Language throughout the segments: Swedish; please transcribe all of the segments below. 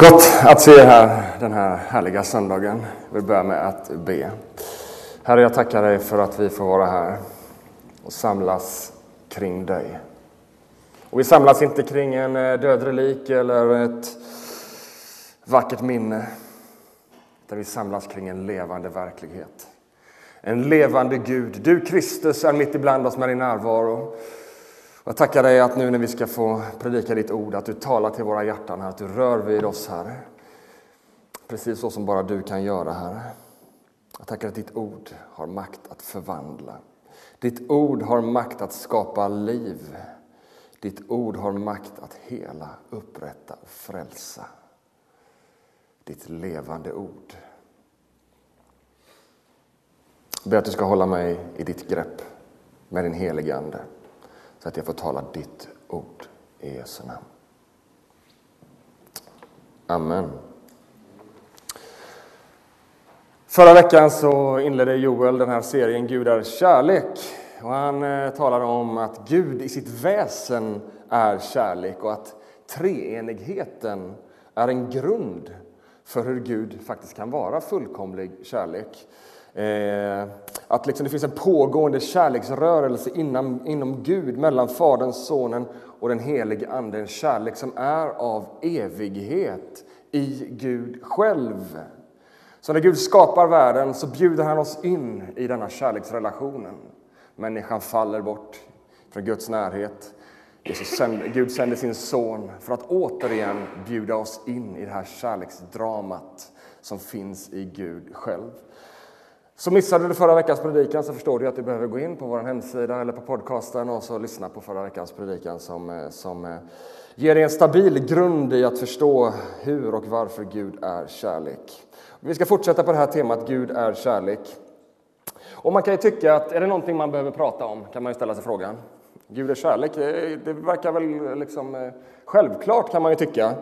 Gott att se er här den här härliga söndagen. Jag vill börja med att be. Herre, jag tackar dig för att vi får vara här och samlas kring dig. Och vi samlas inte kring en eh, död relik eller ett vackert minne, utan vi samlas kring en levande verklighet. En levande Gud. Du, Kristus, är mitt ibland oss med din närvaro. Jag tackar dig att nu när vi ska få predika ditt ord, att du talar till våra hjärtan, att du rör vid oss, Herre. Precis så som bara du kan göra, Herre. Jag tackar att ditt ord har makt att förvandla. Ditt ord har makt att skapa liv. Ditt ord har makt att hela, upprätta och frälsa. Ditt levande ord. Jag ber att du ska hålla mig i ditt grepp med din helige Ande så att jag får tala ditt ord i Jesu namn. Amen. Förra veckan så inledde Joel den här serien Gud är kärlek. Och han eh, talade om att Gud i sitt väsen är kärlek och att treenigheten är en grund för hur Gud faktiskt kan vara fullkomlig kärlek. Eh, att liksom det finns en pågående kärleksrörelse inom, inom Gud, mellan Fadern, Sonen och den helige Ande. En kärlek som är av evighet i Gud själv. Så när Gud skapar världen så bjuder han oss in i denna kärleksrelationen. Människan faller bort från Guds närhet. Gud sänder sin son för att återigen bjuda oss in i det här kärleksdramat som finns i Gud själv. Så missade du förra veckans predikan så förstår du att du behöver gå in på vår hemsida eller på podcasten och så lyssna på förra veckans predikan som, eh, som eh, ger dig en stabil grund i att förstå hur och varför Gud är kärlek. Vi ska fortsätta på det här temat Gud är kärlek. Och man kan ju tycka att är det någonting man behöver prata om kan man ju ställa sig frågan. Gud är kärlek, det, det verkar väl liksom eh, självklart kan man ju tycka.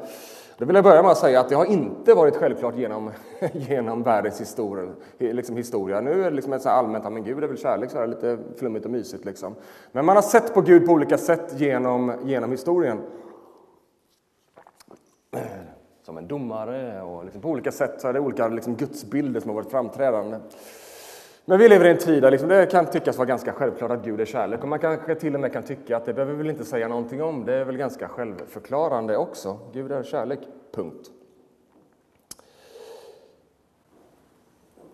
Då vill jag börja med att säga att det har inte varit självklart genom, genom världens historia, liksom historia. Nu är det liksom ett så allmänt, att men Gud är väl kärlek, så här, lite flummigt och mysigt. Liksom. Men man har sett på Gud på olika sätt genom, genom historien. Som en domare och liksom på olika sätt så är det olika liksom gudsbilder som har varit framträdande. Men vi lever i en tid där liksom det kan tyckas vara ganska självklart att Gud är kärlek och man kanske till och med kan tycka att det behöver vi väl inte säga någonting om. Det är väl ganska självförklarande också. Gud är kärlek, punkt.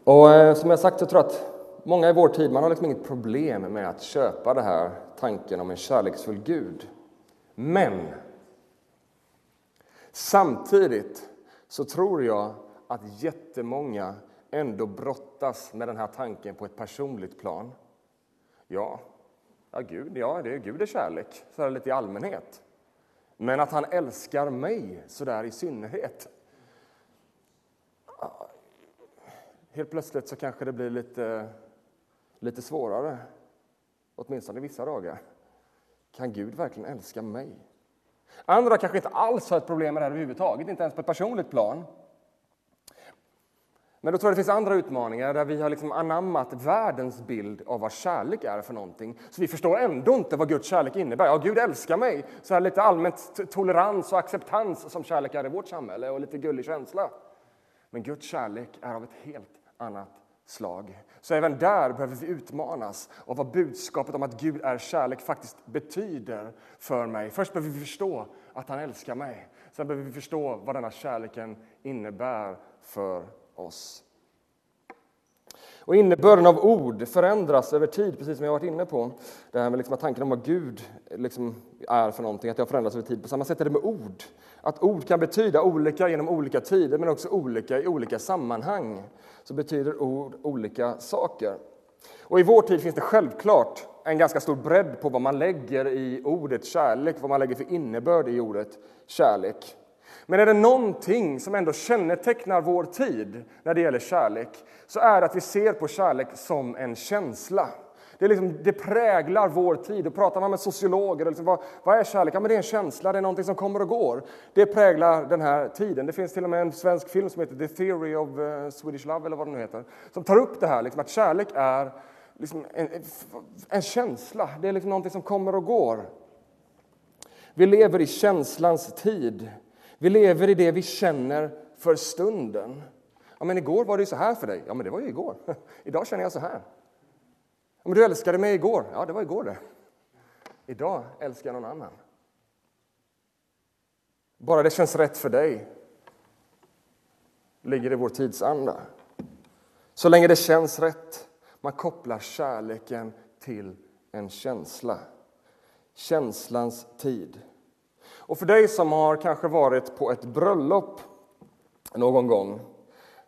Och eh, som jag sagt så tror jag att många i vår tid, man har liksom inget problem med att köpa det här tanken om en kärleksfull Gud. Men samtidigt så tror jag att jättemånga ändå brottas med den här tanken på ett personligt plan. Ja, ja Gud, ja, det är, Gud är kärlek, så här lite i allmänhet. Men att han älskar mig så där i synnerhet. Ah, helt plötsligt så kanske det blir lite, lite svårare, åtminstone vissa dagar. Kan Gud verkligen älska mig? Andra kanske inte alls har ett problem med det här överhuvudtaget, inte ens på ett personligt plan. Men då tror jag det finns andra utmaningar där vi har liksom anammat världens bild av vad kärlek är för någonting. Så vi förstår ändå inte vad Guds kärlek innebär. Ja, Gud älskar mig. Så här lite allmänt tolerans och acceptans som kärlek är i vårt samhälle och lite gullig känsla. Men Guds kärlek är av ett helt annat slag. Så även där behöver vi utmanas av vad budskapet om att Gud är kärlek faktiskt betyder för mig. Först behöver vi förstå att han älskar mig. Sen behöver vi förstå vad denna kärleken innebär för oss. Och innebörden av ord förändras över tid, precis som jag varit inne på. Det här med liksom att tanken om vad Gud liksom är för någonting, att det har förändrats över tid. På samma sätt är det med ord. Att ord kan betyda olika genom olika tider, men också olika i olika sammanhang. Så betyder ord olika saker. Och i vår tid finns det självklart en ganska stor bredd på vad man lägger i ordet kärlek, vad man lägger för innebörd i ordet kärlek. Men är det någonting som ändå kännetecknar vår tid när det gäller kärlek så är det att vi ser på kärlek som en känsla. Det, liksom, det präglar vår tid. Och pratar man med sociologer, liksom, vad, vad, är kärlek? Ja, men det är en känsla, det är någonting som kommer och går. Det präglar den här tiden. Det finns till och med en svensk film som heter The Theory of eh, Swedish Love, eller vad den nu heter, som tar upp det här, liksom, att kärlek är liksom en, en, känsla. Det är liksom någonting som kommer och går. Vi lever i känslans tid. Vi lever i det vi känner för stunden. Ja, men igår var det så här för dig. Ja, men det var ju igår. Idag känner jag så här. Ja, men du älskade mig igår. Ja, det var igår det. Idag älskar jag någon annan. Bara det känns rätt för dig ligger i vår tidsanda. Så länge det känns rätt. Man kopplar kärleken till en känsla. Känslans tid. Och för dig som har kanske varit på ett bröllop någon gång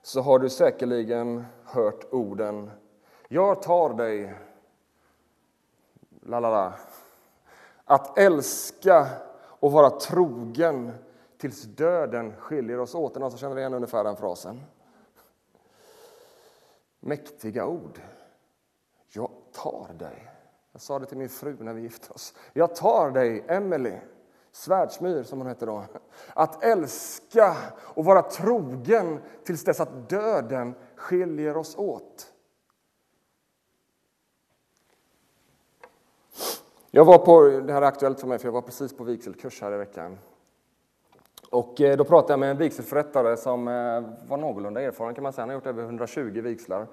så har du säkerligen hört orden Jag tar dig, la la la. Att älska och vara trogen tills döden skiljer oss åt. någon som känner igen ungefär den frasen? Mäktiga ord. Jag tar dig. Jag sa det till min fru när vi gifte oss. Jag tar dig, Emelie. Svärdsmyr, som hon hette då. Att älska och vara trogen tills dess att döden skiljer oss åt. Jag var på, det här är aktuellt för mig, för jag var precis på vigselkurs här i veckan. Och eh, då pratade jag med en vigselförrättare som eh, var någorlunda erfaren kan man säga. Han har gjort över 120 vigslar.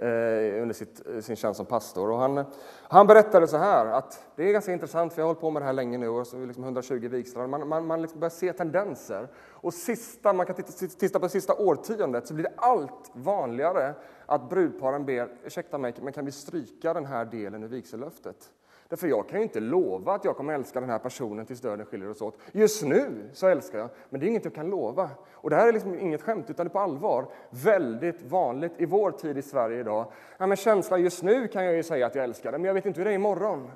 Eh, under sitt, eh, sin tjänst som pastor. Och han, han berättade så här, att det är ganska intressant, för jag har hållit på med det här länge nu, och så liksom 120 vigslar. Man, man, man liksom börjar se tendenser. Och sista, man kan titta, titta på det sista årtiondet så blir det allt vanligare att brudparen ber, ursäkta mig, men kan vi stryka den här delen ur vigsellöftet? Därför jag kan ju inte lova att jag kommer älska den här personen tills döden skiljer oss åt. Just nu så älskar jag, men det är inget jag kan lova. Och det här är liksom inget skämt, utan det är på allvar. Väldigt vanligt i vår tid i Sverige idag. Ja, men känslan just nu kan jag ju säga att jag älskar den, men jag vet inte hur det är imorgon.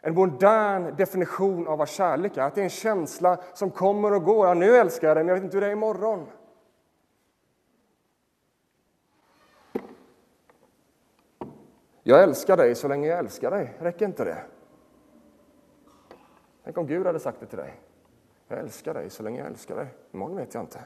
En modern definition av vad kärlek är, att det är en känsla som kommer och går. Ja, nu älskar jag den, men jag vet inte hur det är imorgon. Jag älskar dig så länge jag älskar dig. Räcker inte det? Tänk om Gud hade sagt det till dig. Jag älskar dig så länge jag älskar dig. Imorgon vet jag inte.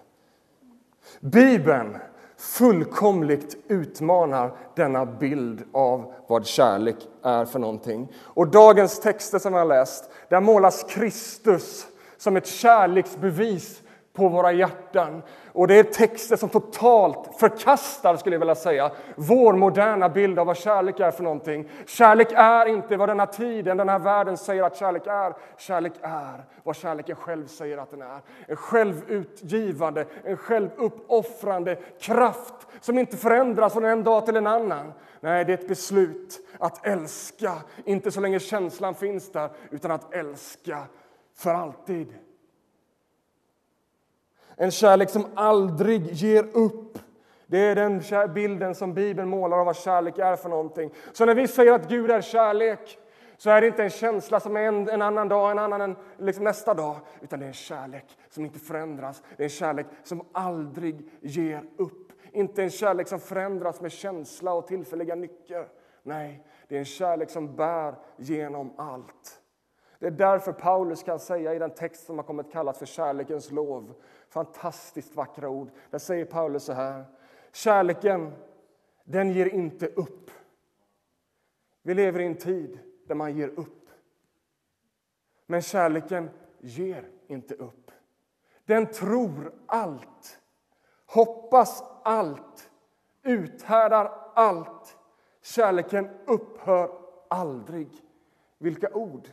Bibeln fullkomligt utmanar denna bild av vad kärlek är för någonting. Och dagens texter som jag har läst, där målas Kristus som ett kärleksbevis på våra hjärtan. Och det är texter som totalt förkastar, skulle jag vilja säga, vår moderna bild av vad kärlek är för någonting. Kärlek är inte vad denna tiden, den här världen säger att kärlek är. Kärlek är vad kärleken själv säger att den är. En självutgivande, en självuppoffrande kraft som inte förändras från en dag till en annan. Nej, det är ett beslut att älska, inte så länge känslan finns där, utan att älska för alltid. En kärlek som aldrig ger upp. Det är den bilden som Bibeln målar av vad kärlek är för någonting. Så när vi säger att Gud är kärlek så är det inte en känsla som är en, en annan dag, en annan en, liksom nästa dag. Utan det är en kärlek som inte förändras. Det är en kärlek som aldrig ger upp. Inte en kärlek som förändras med känsla och tillfälliga nycker. Nej, det är en kärlek som bär genom allt. Det är därför Paulus kan säga i den text som har kommit kallas för kärlekens lov fantastiskt vackra ord. Där säger Paulus så här. Kärleken, den ger inte upp. Vi lever i en tid där man ger upp. Men kärleken ger inte upp. Den tror allt, hoppas allt, uthärdar allt. Kärleken upphör aldrig. Vilka ord!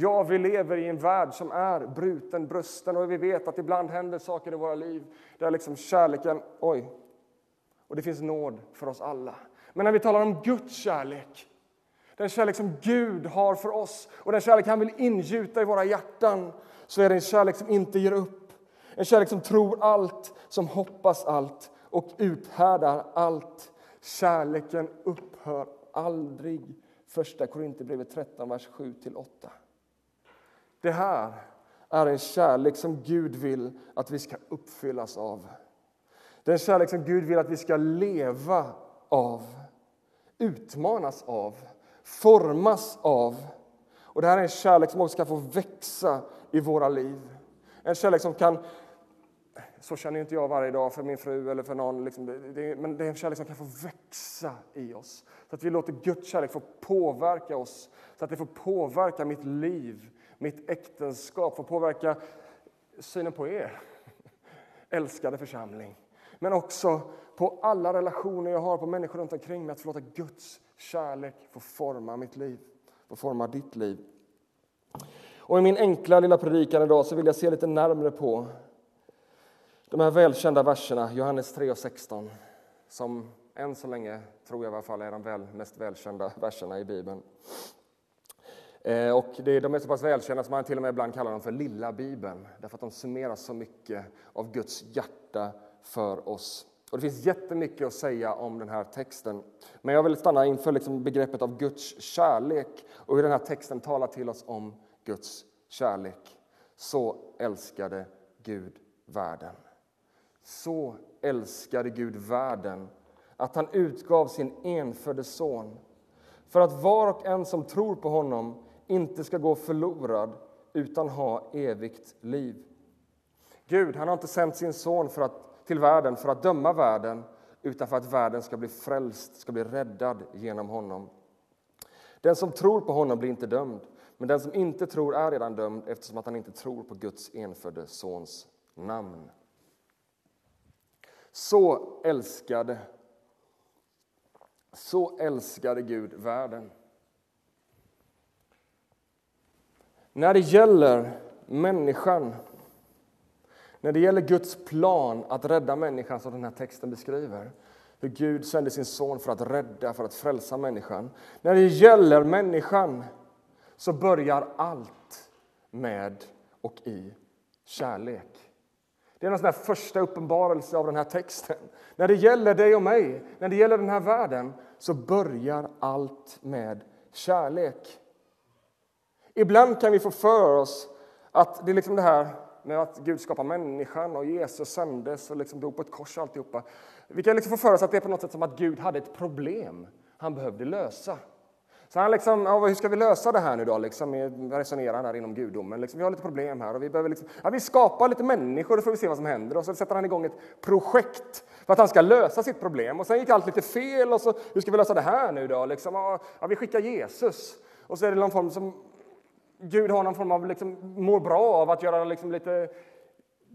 Ja, vi lever i en värld som är bruten, brösten och vi vet att ibland händer saker i våra liv där liksom kärleken, oj, och det finns nåd för oss alla. Men när vi talar om Guds kärlek, den kärlek som Gud har för oss och den kärlek han vill ingjuta i våra hjärtan, så är det en kärlek som inte ger upp. En kärlek som tror allt, som hoppas allt och uthärdar allt. Kärleken upphör aldrig. Första Korinthierbrevet 13, vers 7-8. Det här är en kärlek som Gud vill att vi ska uppfyllas av. Det är en kärlek som Gud vill att vi ska leva av, utmanas av, formas av. Och Det här är en kärlek som också ska få växa i våra liv. En kärlek som kan så känner inte jag varje dag för min fru eller för någon. Liksom, det, men det är en kärlek som kan få växa i oss. Så att vi låter Guds kärlek få påverka oss. Så att det får påverka mitt liv, mitt äktenskap, får påverka synen på er, älskade församling. Men också på alla relationer jag har, på människor runt omkring mig. Att få låta Guds kärlek få forma mitt liv, få forma ditt liv. Och I min enkla lilla predikan idag så vill jag se lite närmre på de här välkända verserna, Johannes 3 och 16, som än så länge, tror jag i alla fall, är de väl, mest välkända verserna i Bibeln. Eh, och det, de är så pass välkända att man till och med ibland kallar dem för Lilla Bibeln, därför att de summerar så mycket av Guds hjärta för oss. Och Det finns jättemycket att säga om den här texten, men jag vill stanna inför liksom begreppet av Guds kärlek och hur den här texten talar till oss om Guds kärlek. Så älskade Gud världen. Så älskade Gud världen att han utgav sin enfödde son för att var och en som tror på honom inte ska gå förlorad utan ha evigt liv. Gud han har inte sänt sin son för att, till världen för att döma världen utan för att världen ska bli frälst, ska bli räddad genom honom. Den som tror på honom blir inte dömd, men den som inte tror är redan dömd eftersom att han inte tror på Guds enfödde Sons namn. Så älskade, så älskade Gud världen. När det gäller människan, när det gäller Guds plan att rädda människan som den här texten beskriver, hur Gud sände sin son för att rädda, för att frälsa människan. När det gäller människan så börjar allt med och i kärlek. Det är en sån första uppenbarelse av den här texten. När det gäller dig och mig, när det gäller den här världen, så börjar allt med kärlek. Ibland kan vi få för oss att det är liksom det här med att Gud skapar människan och Jesus sändes och liksom dog på ett kors och alltihopa. Vi kan liksom få för oss att det är på något sätt som att Gud hade ett problem han behövde lösa. Så han liksom, ja, hur ska vi lösa det här nu då? Liksom, resonerar han inom gudomen. Liksom, vi har lite problem här och vi behöver liksom, ja, vi skapar lite människor, och får vi se vad som händer. Och så sätter han igång ett projekt för att han ska lösa sitt problem. Och sen gick allt lite fel och så, hur ska vi lösa det här nu då? Liksom, ja, vi skickar Jesus. Och så är det någon form som, Gud har någon form av, liksom, mår bra av att göra liksom lite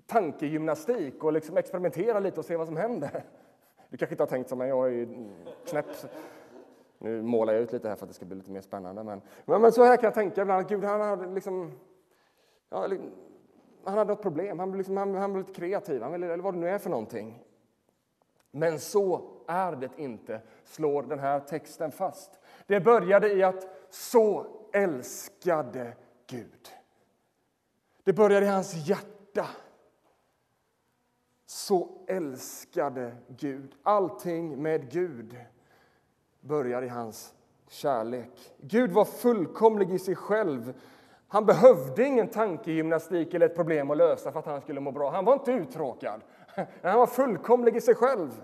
tankegymnastik och liksom experimentera lite och se vad som händer. Du kanske inte har tänkt som mig, jag är ju knäpp. Nu målar jag ut lite här för att det ska bli lite mer spännande. Men, men, men så här kan jag tänka ibland, att Gud han hade liksom, ja, han hade något problem, han, liksom, han, han blev lite kreativ, han ville, eller vad det nu är för någonting. Men så är det inte, slår den här texten fast. Det började i att så älskade Gud. Det började i hans hjärta. Så älskade Gud. Allting med Gud börjar i hans kärlek. Gud var fullkomlig i sig själv. Han behövde ingen tankegymnastik eller ett problem att lösa för att han skulle må bra. Han var inte uttråkad. Han var fullkomlig i sig själv.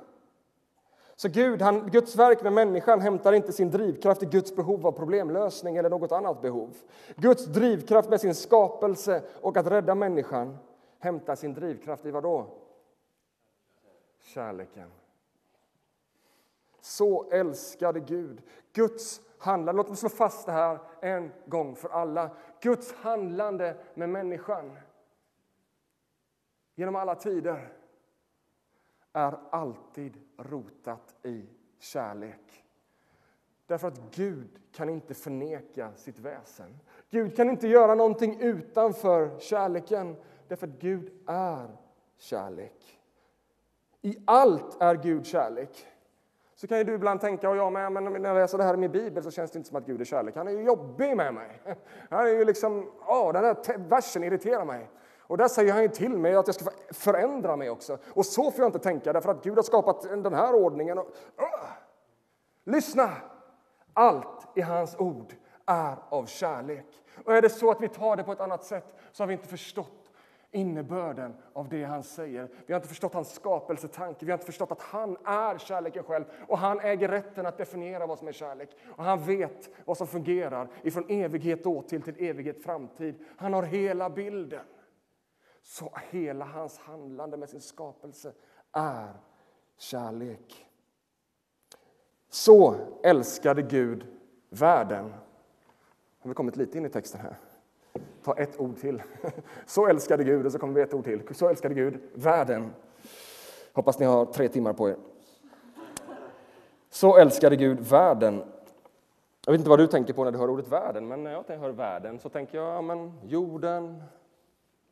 Så Gud, han, Guds verk med människan hämtar inte sin drivkraft i Guds behov av problemlösning eller något annat behov. Guds drivkraft med sin skapelse och att rädda människan hämtar sin drivkraft i vad då? Kärleken. Så älskade Gud. Guds handlande, låt mig slå fast det här en gång för alla. Guds handlande med människan genom alla tider är alltid rotat i kärlek. Därför att Gud kan inte förneka sitt väsen. Gud kan inte göra någonting utanför kärleken, därför att Gud är kärlek. I allt är Gud kärlek. Så kan ju du ibland tänka, och jag med, men när jag läser det här i min bibel så känns det inte som att Gud är kärlek. Han är ju jobbig med mig. Han är ju liksom, åh, den här versen irriterar mig. Och där säger han ju till mig att jag ska förändra mig också. Och så får jag inte tänka, därför att Gud har skapat den här ordningen. Och, uh. Lyssna! Allt i hans ord är av kärlek. Och är det så att vi tar det på ett annat sätt så har vi inte förstått innebörden av det han säger. Vi har inte förstått hans skapelsetanke, vi har inte förstått att han är kärleken själv och han äger rätten att definiera vad som är kärlek. Och han vet vad som fungerar ifrån evighet dåtid till evighet framtid. Han har hela bilden. Så hela hans handlande med sin skapelse är kärlek. Så älskade Gud världen. Har vi kommit lite in i texten här? Ta ett ord till. Så älskade Gud, och så kommer vi ett ord till. Så älskade Gud världen. Hoppas ni har tre timmar på er. Så älskade Gud världen. Jag vet inte vad du tänker på när du hör ordet världen, men när jag hör världen så tänker jag ja, men jorden,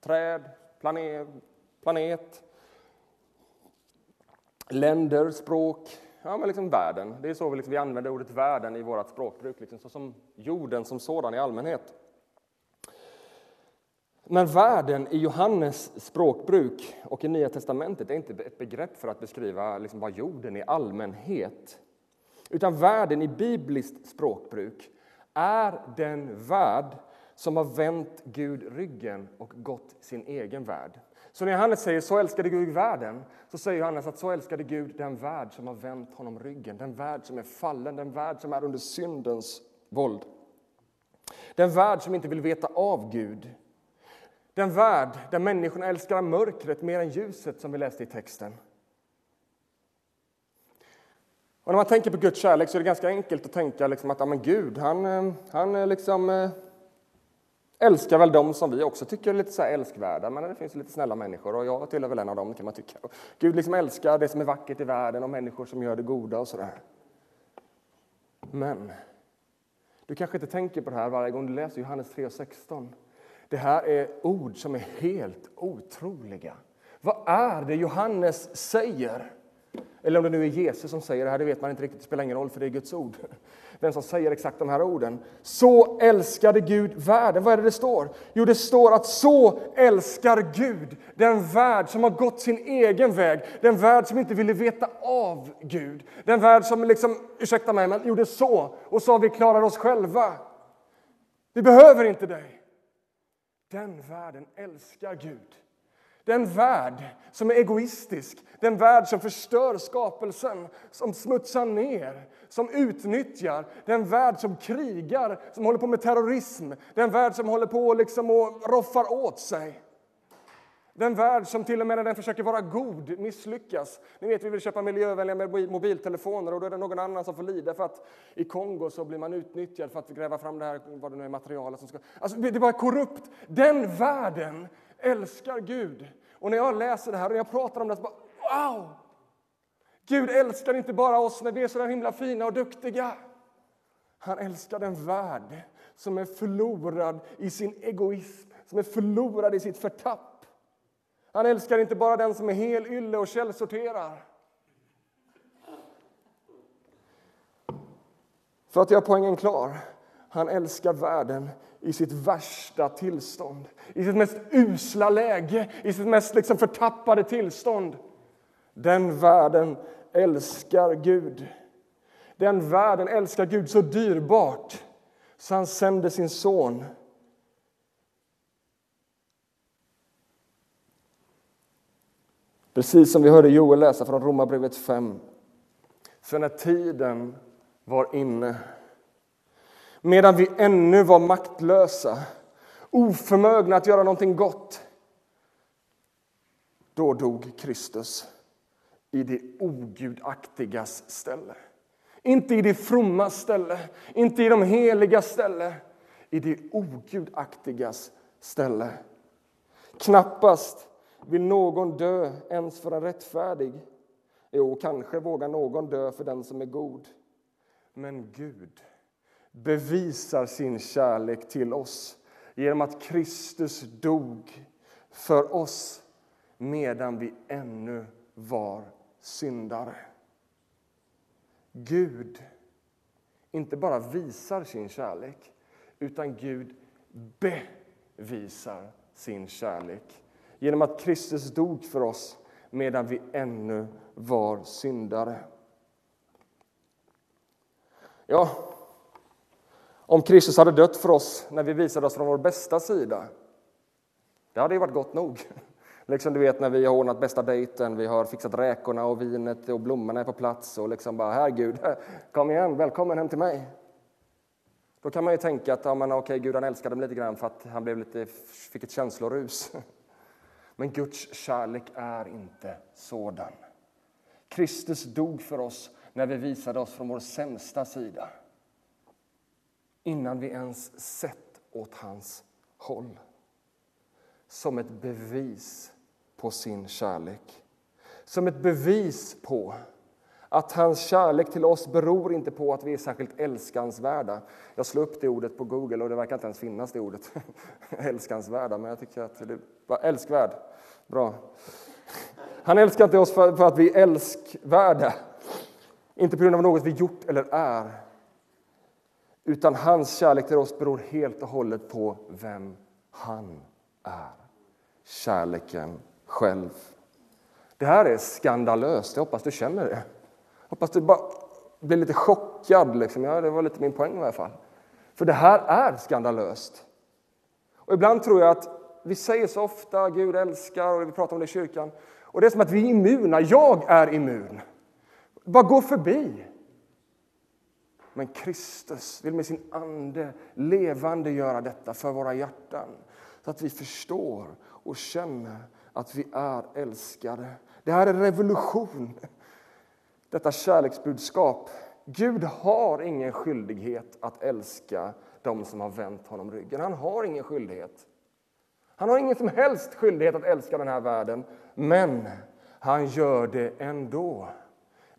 träd, planet, planet länder, språk, ja, men liksom världen. Det är så vi, liksom, vi använder ordet världen i vårt språkbruk, liksom, så som jorden som sådan i allmänhet. Men världen i Johannes språkbruk och i Nya testamentet är inte ett begrepp för att beskriva liksom bara jorden i allmänhet. Utan världen i bibliskt språkbruk är den värld som har vänt Gud ryggen och gått sin egen värld. Så när Johannes säger så älskade Gud världen, så säger Johannes att så älskade Gud den värld som har vänt honom ryggen, den värld som är fallen, den värld som är under syndens våld. Den värld som inte vill veta av Gud. Den värld där människorna älskar mörkret mer än ljuset, som vi läste i texten. Och när man tänker på Guds kärlek så är det ganska enkelt att tänka liksom att ja, men Gud, han, eh, han eh, liksom eh, älskar väl dem som vi också tycker är lite så älskvärda, men det finns lite snälla människor och jag tillhör väl en av dem kan man tycka. Gud liksom älskar det som är vackert i världen och människor som gör det goda och sådär. Men du kanske inte tänker på det här varje gång du läser Johannes 3.16. Det här är ord som är helt otroliga. Vad är det Johannes säger? Eller om det nu är Jesus som säger det här, det vet man inte riktigt, det spelar ingen roll för det är Guds ord. Vem som säger exakt de här orden. Så älskade Gud världen. Vad är det det står? Jo, det står att så älskar Gud den värld som har gått sin egen väg. Den värld som inte ville veta av Gud. Den värld som liksom, ursäkta mig, men gjorde så och sa vi klarar oss själva. Vi behöver inte dig. Den världen älskar Gud. Den värld som är egoistisk, den värld som förstör skapelsen, som smutsar ner, som utnyttjar, den värld som krigar, som håller på med terrorism, den värld som håller på liksom och roffar åt sig. Den värld som till och med när den försöker vara god misslyckas. Ni vet, vi vill köpa miljövänliga mobiltelefoner och då är det någon annan som får lida för att i Kongo så blir man utnyttjad för att gräva fram det här, vad det nu är, materialet som ska... Alltså, det är bara korrupt. Den världen älskar Gud. Och när jag läser det här och jag pratar om det så bara wow! Gud älskar inte bara oss när vi är så där himla fina och duktiga. Han älskar den värld som är förlorad i sin egoism, som är förlorad i sitt förtapp. Han älskar inte bara den som är hel ylle och källsorterar. För att göra poängen klar, han älskar världen i sitt värsta tillstånd, i sitt mest usla läge, i sitt mest liksom förtappade tillstånd. Den världen älskar Gud. Den världen älskar Gud så dyrbart så han sände sin son. Precis som vi hörde Joel läsa från Romarbrevet 5. För när tiden var inne medan vi ännu var maktlösa, oförmögna att göra någonting gott. Då dog Kristus i det ogudaktigas ställe. Inte i det fromma ställe, inte i de heliga ställe, i det ogudaktigas ställe. Knappast vill någon dö ens för en rättfärdig. Jo, kanske vågar någon dö för den som är god. Men Gud bevisar sin kärlek till oss genom att Kristus dog för oss medan vi ännu var syndare. Gud inte bara visar sin kärlek, utan Gud bevisar sin kärlek genom att Kristus dog för oss medan vi ännu var syndare. Ja, om Kristus hade dött för oss när vi visade oss från vår bästa sida, det hade ju varit gott nog. Liksom du vet när vi har ordnat bästa dejten, vi har fixat räkorna och vinet och blommorna är på plats och liksom bara, här Gud, kom igen, välkommen hem till mig. Då kan man ju tänka att ja, men, okej, Gud han älskade mig lite grann för att han blev lite, fick ett känslorus. Men Guds kärlek är inte sådan. Kristus dog för oss när vi visade oss från vår sämsta sida innan vi ens sett åt hans håll. Som ett bevis på sin kärlek. Som ett bevis på att hans kärlek till oss beror inte på att vi är särskilt älskansvärda. Jag slog upp det ordet på Google och det verkar inte ens finnas det ordet. älskansvärda, men jag tycker att det var älskvärd. Bra. Han älskar inte oss för, för att vi är älskvärda. Inte på grund av något vi gjort eller är. Utan hans kärlek till oss beror helt och hållet på vem han är. Kärleken själv. Det här är skandalöst. Jag hoppas du känner det. Jag hoppas du bara blir lite chockad. Liksom. Ja, det var lite min poäng i alla fall. För det här är skandalöst. Och ibland tror jag att vi säger så ofta Gud älskar och vi pratar om det i kyrkan. Och det är som att vi är immuna. Jag är immun. Bara gå förbi. Men Kristus vill med sin ande levande göra detta för våra hjärtan så att vi förstår och känner att vi är älskade. Det här är revolution, detta kärleksbudskap. Gud har ingen skyldighet att älska dem som har vänt honom ryggen. Han har ingen skyldighet. Han har ingen som helst skyldighet att älska den här världen, men han gör det ändå.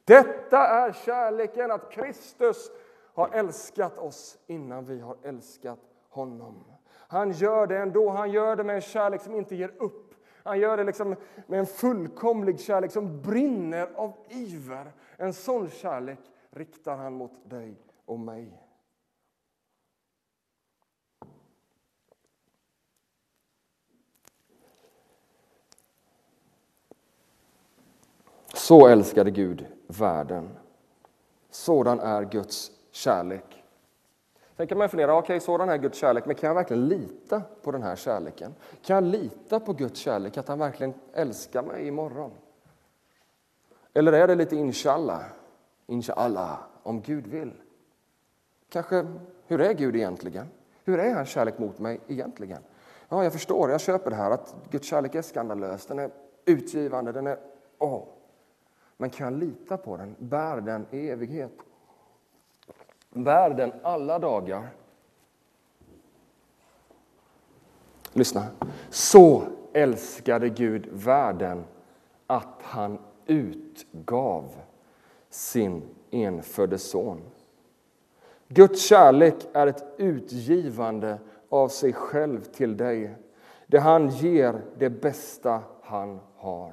Detta är kärleken, att Kristus har älskat oss innan vi har älskat honom. Han gör det ändå. Han gör det med en kärlek som inte ger upp. Han gör det liksom med en fullkomlig kärlek som brinner av iver. En sån kärlek riktar han mot dig och mig. Så älskade Gud världen. Sådan är Guds kärlek. Sen kan man fundera, okej, okay, sådan är Guds kärlek, men kan jag verkligen lita på den här kärleken? Kan jag lita på Guds kärlek, att han verkligen älskar mig imorgon? Eller är det lite inshallah, inshallah, om Gud vill? Kanske, hur är Gud egentligen? Hur är hans kärlek mot mig egentligen? Ja, jag förstår, jag köper det här att Guds kärlek är skandalös, den är utgivande, den är... Åh. Men kan jag lita på den? Bär den i evighet? Bär den alla dagar? Lyssna. Så älskade Gud världen att han utgav sin enfödde son. Guds kärlek är ett utgivande av sig själv till dig. Det han ger det bästa han har.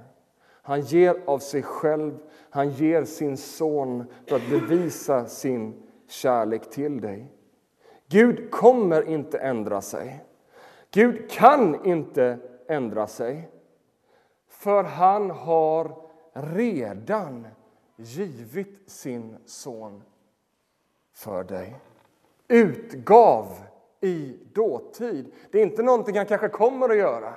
Han ger av sig själv, han ger sin son för att bevisa sin kärlek till dig. Gud kommer inte ändra sig. Gud kan inte ändra sig. För han har redan givit sin son för dig. Utgav i dåtid. Det är inte någonting han kanske kommer att göra.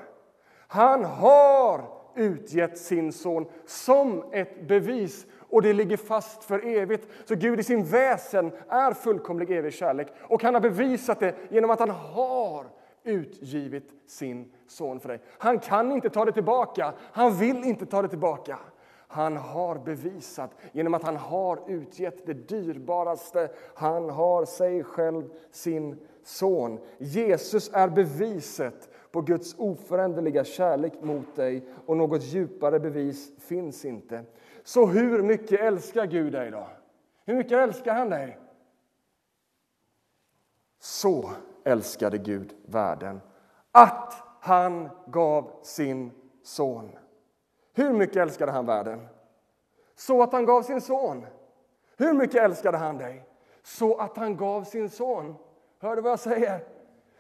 Han har utgett sin son som ett bevis och det ligger fast för evigt. Så Gud i sin väsen är fullkomlig evig kärlek och han har bevisat det genom att han har utgivit sin son för dig. Han kan inte ta det tillbaka, han vill inte ta det tillbaka. Han har bevisat genom att han har utgett det dyrbaraste. Han har sig själv, sin son. Jesus är beviset på Guds oföränderliga kärlek mot dig och något djupare bevis finns inte. Så hur mycket älskar Gud dig då? Hur mycket älskar han dig? Så älskade Gud världen att han gav sin son. Hur mycket älskade han världen? Så att han gav sin son. Hur mycket älskade han dig? Så att han gav sin son. Hör du vad jag säger?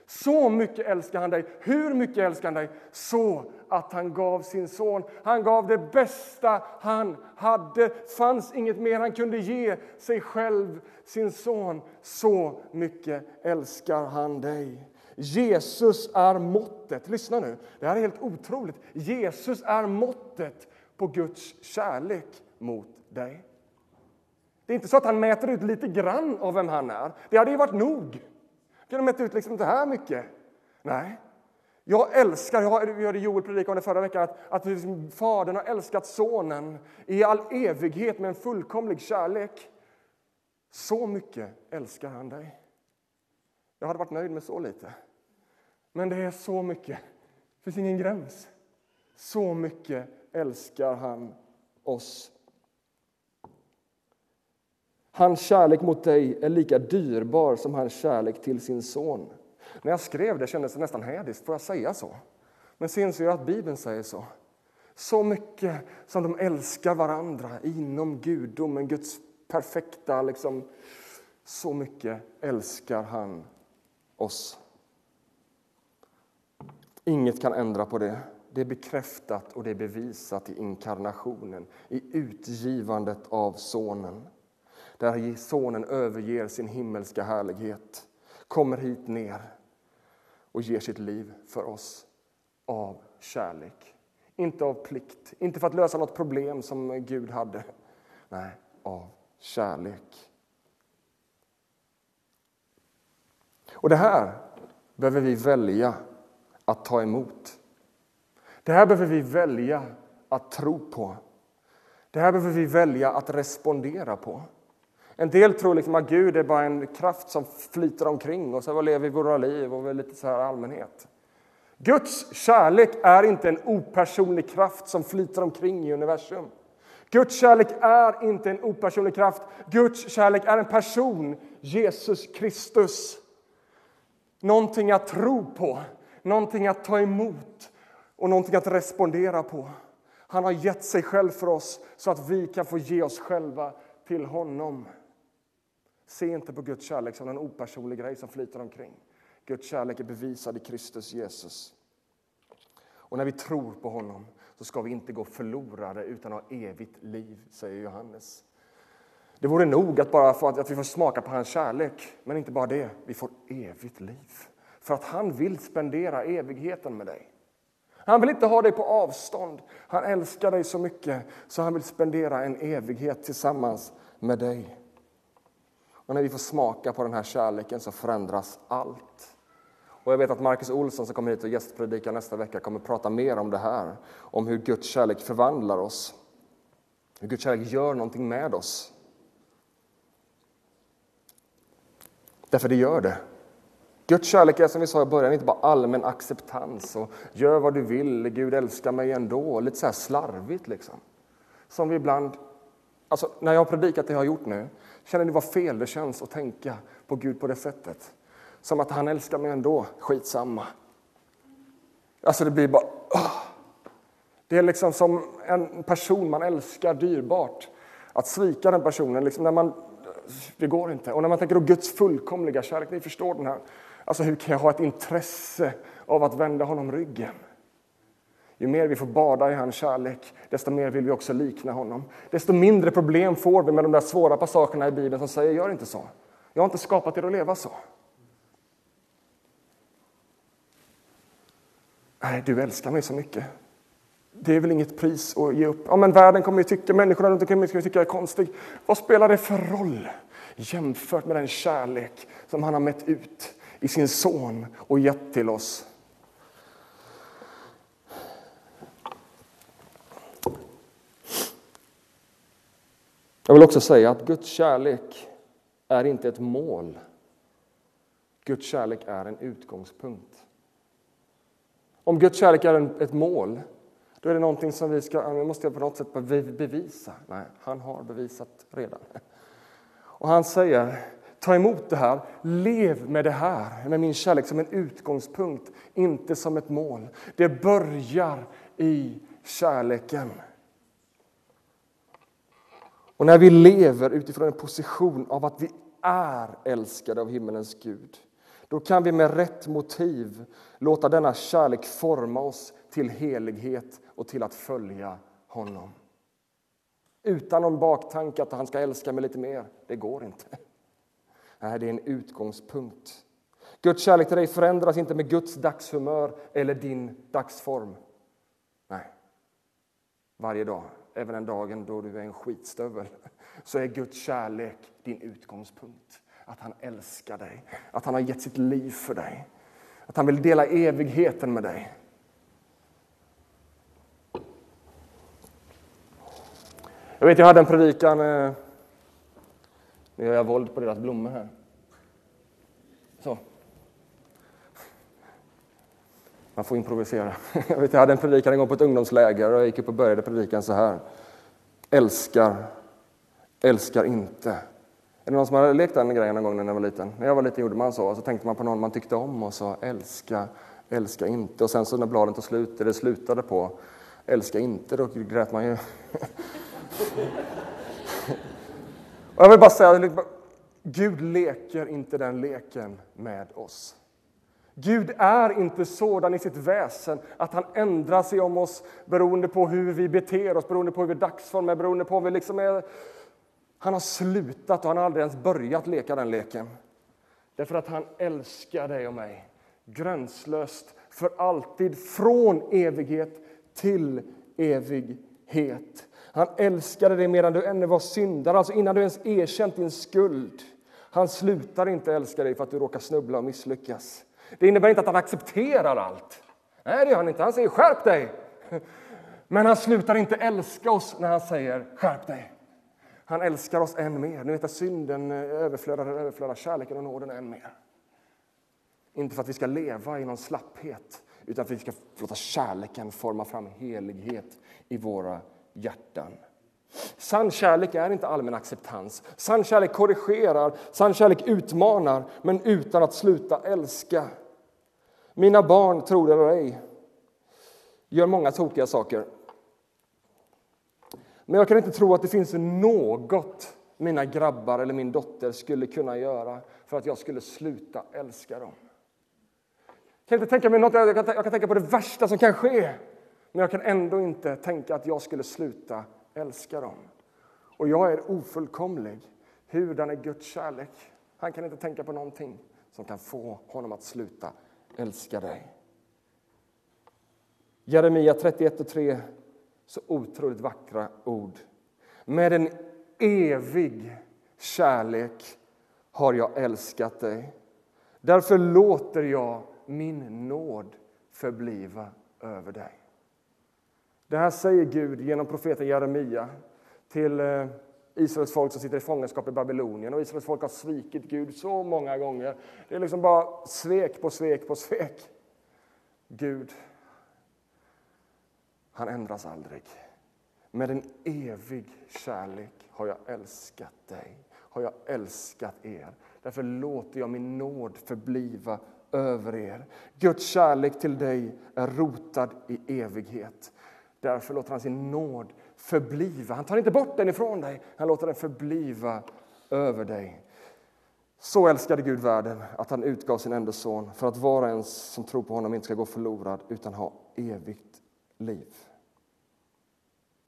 Så mycket älskar han dig. Hur mycket älskar han dig? Så att han gav sin son. Han gav det bästa han hade. fanns inget mer han kunde ge sig själv, sin son. Så mycket älskar han dig. Jesus är måttet. Lyssna nu, det här är helt otroligt. Jesus är måttet på Guds kärlek mot dig. Det är inte så att han mäter ut lite grann av vem han är. Det hade ju varit nog. Kan du mäta ut liksom det här mycket? Nej. Jag älskar, jag hörde Joel predika om det förra veckan, att, att liksom Fadern har älskat Sonen i all evighet med en fullkomlig kärlek. Så mycket älskar han dig. Jag hade varit nöjd med så lite. Men det är så mycket. Det finns ingen gräns. Så mycket älskar han oss. Hans kärlek mot dig är lika dyrbar som hans kärlek till sin son. När jag skrev det kändes det nästan hädiskt, får jag säga så? Men sen inser jag att Bibeln säger så. Så mycket som de älskar varandra inom gudomen, Guds perfekta... Liksom, så mycket älskar han oss. Inget kan ändra på det. Det är bekräftat och det är bevisat i inkarnationen, i utgivandet av Sonen. Där Sonen överger sin himmelska härlighet, kommer hit ner och ger sitt liv för oss av kärlek. Inte av plikt, inte för att lösa något problem som Gud hade. Nej, av kärlek. Och det här behöver vi välja att ta emot. Det här behöver vi välja att tro på. Det här behöver vi välja att respondera på. En del tror liksom att Gud är bara en kraft som flyter omkring och så lever vi våra liv och lite så här allmänhet. Guds kärlek är inte en opersonlig kraft som flyter omkring i universum. Guds kärlek är inte en opersonlig kraft. Guds kärlek är en person, Jesus Kristus. Någonting att tro på, någonting att ta emot och någonting att respondera på. Han har gett sig själv för oss så att vi kan få ge oss själva till honom. Se inte på Guds kärlek som en opersonlig grej som flyter omkring. Guds kärlek är bevisad i Kristus Jesus. Och när vi tror på honom så ska vi inte gå förlorade utan ha evigt liv, säger Johannes. Det vore nog att bara få att vi får smaka på hans kärlek, men inte bara det, vi får evigt liv. För att han vill spendera evigheten med dig. Han vill inte ha dig på avstånd. Han älskar dig så mycket så han vill spendera en evighet tillsammans med dig. Och när vi får smaka på den här kärleken så förändras allt. Och jag vet att Marcus Olsson som kommer hit och gästpredikar nästa vecka kommer prata mer om det här. Om hur Guds kärlek förvandlar oss. Hur Guds kärlek gör någonting med oss. Därför det gör det. Guds kärlek är som vi sa i början inte bara allmän acceptans och gör vad du vill, Gud älskar mig ändå. Lite så här slarvigt liksom. Som vi ibland, alltså när jag har predikat det jag har gjort nu, känner ni vad fel det känns att tänka på Gud på det sättet? Som att han älskar mig ändå, skitsamma. Alltså det blir bara... Oh. Det är liksom som en person man älskar dyrbart. Att svika den personen, liksom när man, det går inte. Och när man tänker på Guds fullkomliga kärlek, ni förstår den här. Alltså hur kan jag ha ett intresse av att vända honom ryggen? Ju mer vi får bada i hans kärlek, desto mer vill vi också likna honom. Desto mindre problem får vi med de där svåra passagerna i Bibeln som säger gör inte så. Jag har inte skapat er att leva så. Nej, du älskar mig så mycket. Det är väl inget pris att ge upp. Ja, men världen kommer ju tycka, människorna runt omkring mig kommer tycka jag är konstig. Vad spelar det för roll jämfört med den kärlek som han har mätt ut i sin son och gett till oss? Jag vill också säga att Guds kärlek är inte ett mål. Guds kärlek är en utgångspunkt. Om Guds kärlek är ett mål, då är det någonting som vi ska, måste på något sätt bevisa. Nej, han har bevisat redan. Och han säger, ta emot det här, lev med det här, med min kärlek som en utgångspunkt, inte som ett mål. Det börjar i kärleken. Och när vi lever utifrån en position av att vi är älskade av himmelens Gud, då kan vi med rätt motiv låta denna kärlek forma oss till helighet och till att följa honom. Utan någon baktanke att han ska älska mig lite mer. Det går inte. Nej, det är en utgångspunkt. Guds kärlek till dig förändras inte med Guds dagshumör eller din dagsform. Nej. Varje dag, även den dagen då du är en skitstövel, så är Guds kärlek din utgångspunkt att han älskar dig, att han har gett sitt liv för dig, att han vill dela evigheten med dig. Jag vet, jag hade en predikan, eh, nu gör jag våld på deras blommor här. Så. Man får improvisera. Jag, vet, jag hade en predikan en gång på ett ungdomsläger och jag gick upp och började predikan så här. Älskar, älskar inte. Är det någon som har lekt den grejen någon gång när man var liten? När jag var liten gjorde man så. och Så tänkte man på någon man tyckte om och sa älska, älska inte. Och sen så när bladen tog slut, det slutade på älska inte, då grät man ju. och jag vill bara säga, Gud leker inte den leken med oss. Gud är inte sådan i sitt väsen att han ändrar sig om oss beroende på hur vi beter oss, beroende på hur vi dagsform är, beroende på om vi liksom är... Han har slutat och han har aldrig ens börjat leka den leken. Därför att han älskar dig och mig gränslöst, för alltid, från evighet till evighet. Han älskade dig medan du ännu var syndare, alltså innan du ens erkänt din skuld. Han slutar inte älska dig för att du råkar snubbla och misslyckas. Det innebär inte att han accepterar allt. Nej, det gör han inte. Han säger skärp dig. Men han slutar inte älska oss när han säger skärp dig. Han älskar oss än mer. Ni vet att synden eh, överflödar, överflödar kärleken och nåden än mer. Inte för att vi ska leva i någon slapphet, utan för att vi ska låta kärleken forma fram helighet i våra hjärtan. Sann kärlek är inte allmän acceptans. Sann kärlek korrigerar, sann kärlek utmanar, men utan att sluta älska. Mina barn, tror det eller ej, gör många tokiga saker. Men jag kan inte tro att det finns något mina grabbar eller min dotter skulle kunna göra för att jag skulle sluta älska dem. Jag kan inte tänka mig något, jag kan, jag kan tänka på det värsta som kan ske, men jag kan ändå inte tänka att jag skulle sluta älskar dem. Och jag är ofullkomlig. Hurdan är Guds kärlek? Han kan inte tänka på någonting som kan få honom att sluta älska dig. Jeremia 31 och 3, så otroligt vackra ord. Med en evig kärlek har jag älskat dig. Därför låter jag min nåd förbliva över dig. Det här säger Gud genom profeten Jeremia till eh, Israels folk som sitter i fångenskap i Babylonien. Och Israels folk har svikit Gud så många gånger. Det är liksom bara svek på svek på svek. Gud, han ändras aldrig. Med en evig kärlek har jag älskat dig, har jag älskat er. Därför låter jag min nåd förbliva över er. Guds kärlek till dig är rotad i evighet. Därför låter han sin nåd förbliva. Han tar inte bort den ifrån dig, han låter den förbliva över dig. Så älskade Gud världen att han utgav sin enda son för att var och en som tror på honom inte ska gå förlorad utan ha evigt liv.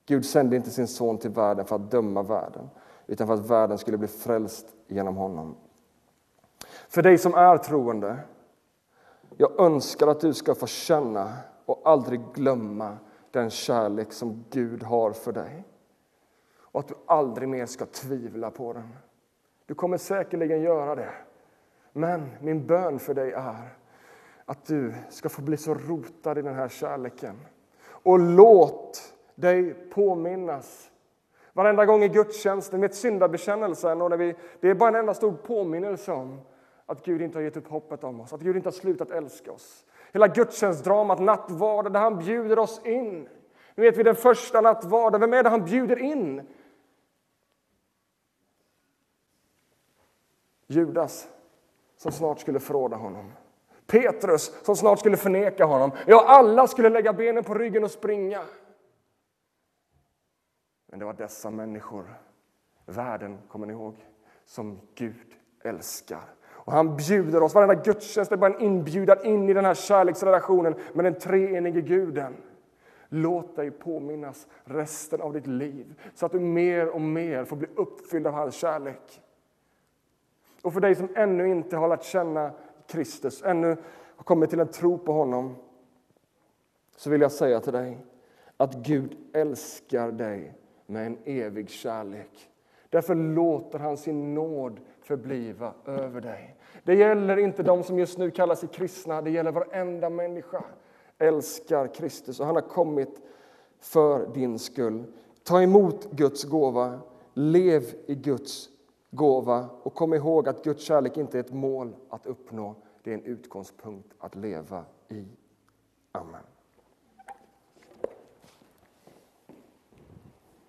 Gud sände inte sin son till världen för att döma världen utan för att världen skulle bli frälst genom honom. För dig som är troende, jag önskar att du ska få känna och aldrig glömma den kärlek som Gud har för dig. Och att du aldrig mer ska tvivla på den. Du kommer säkerligen göra det. Men min bön för dig är att du ska få bli så rotad i den här kärleken. Och låt dig påminnas. Varenda gång i gudstjänsten med syndabekännelsen, och när vi, det är bara en enda stor påminnelse om att Gud inte har gett upp hoppet om oss, att Gud inte har slutat älska oss. Hela gudstjänstdramat, nattvarden, där han bjuder oss in. Nu vet vi den första nattvarden, vem är det han bjuder in? Judas, som snart skulle förråda honom. Petrus, som snart skulle förneka honom. Ja, alla skulle lägga benen på ryggen och springa. Men det var dessa människor, världen, kommer ni ihåg, som Gud älskar och han bjuder oss, varenda gudstjänst är bara en inbjudan in i den här kärleksrelationen med den treenige guden. Låt dig påminnas resten av ditt liv så att du mer och mer får bli uppfylld av hans kärlek. Och för dig som ännu inte har lärt känna Kristus, ännu har kommit till en tro på honom, så vill jag säga till dig att Gud älskar dig med en evig kärlek. Därför låter han sin nåd förbliva över dig. Det gäller inte de som just nu kallar sig kristna, det gäller varenda människa. Älskar Kristus och han har kommit för din skull. Ta emot Guds gåva, lev i Guds gåva och kom ihåg att Guds kärlek inte är ett mål att uppnå, det är en utgångspunkt att leva i. Amen.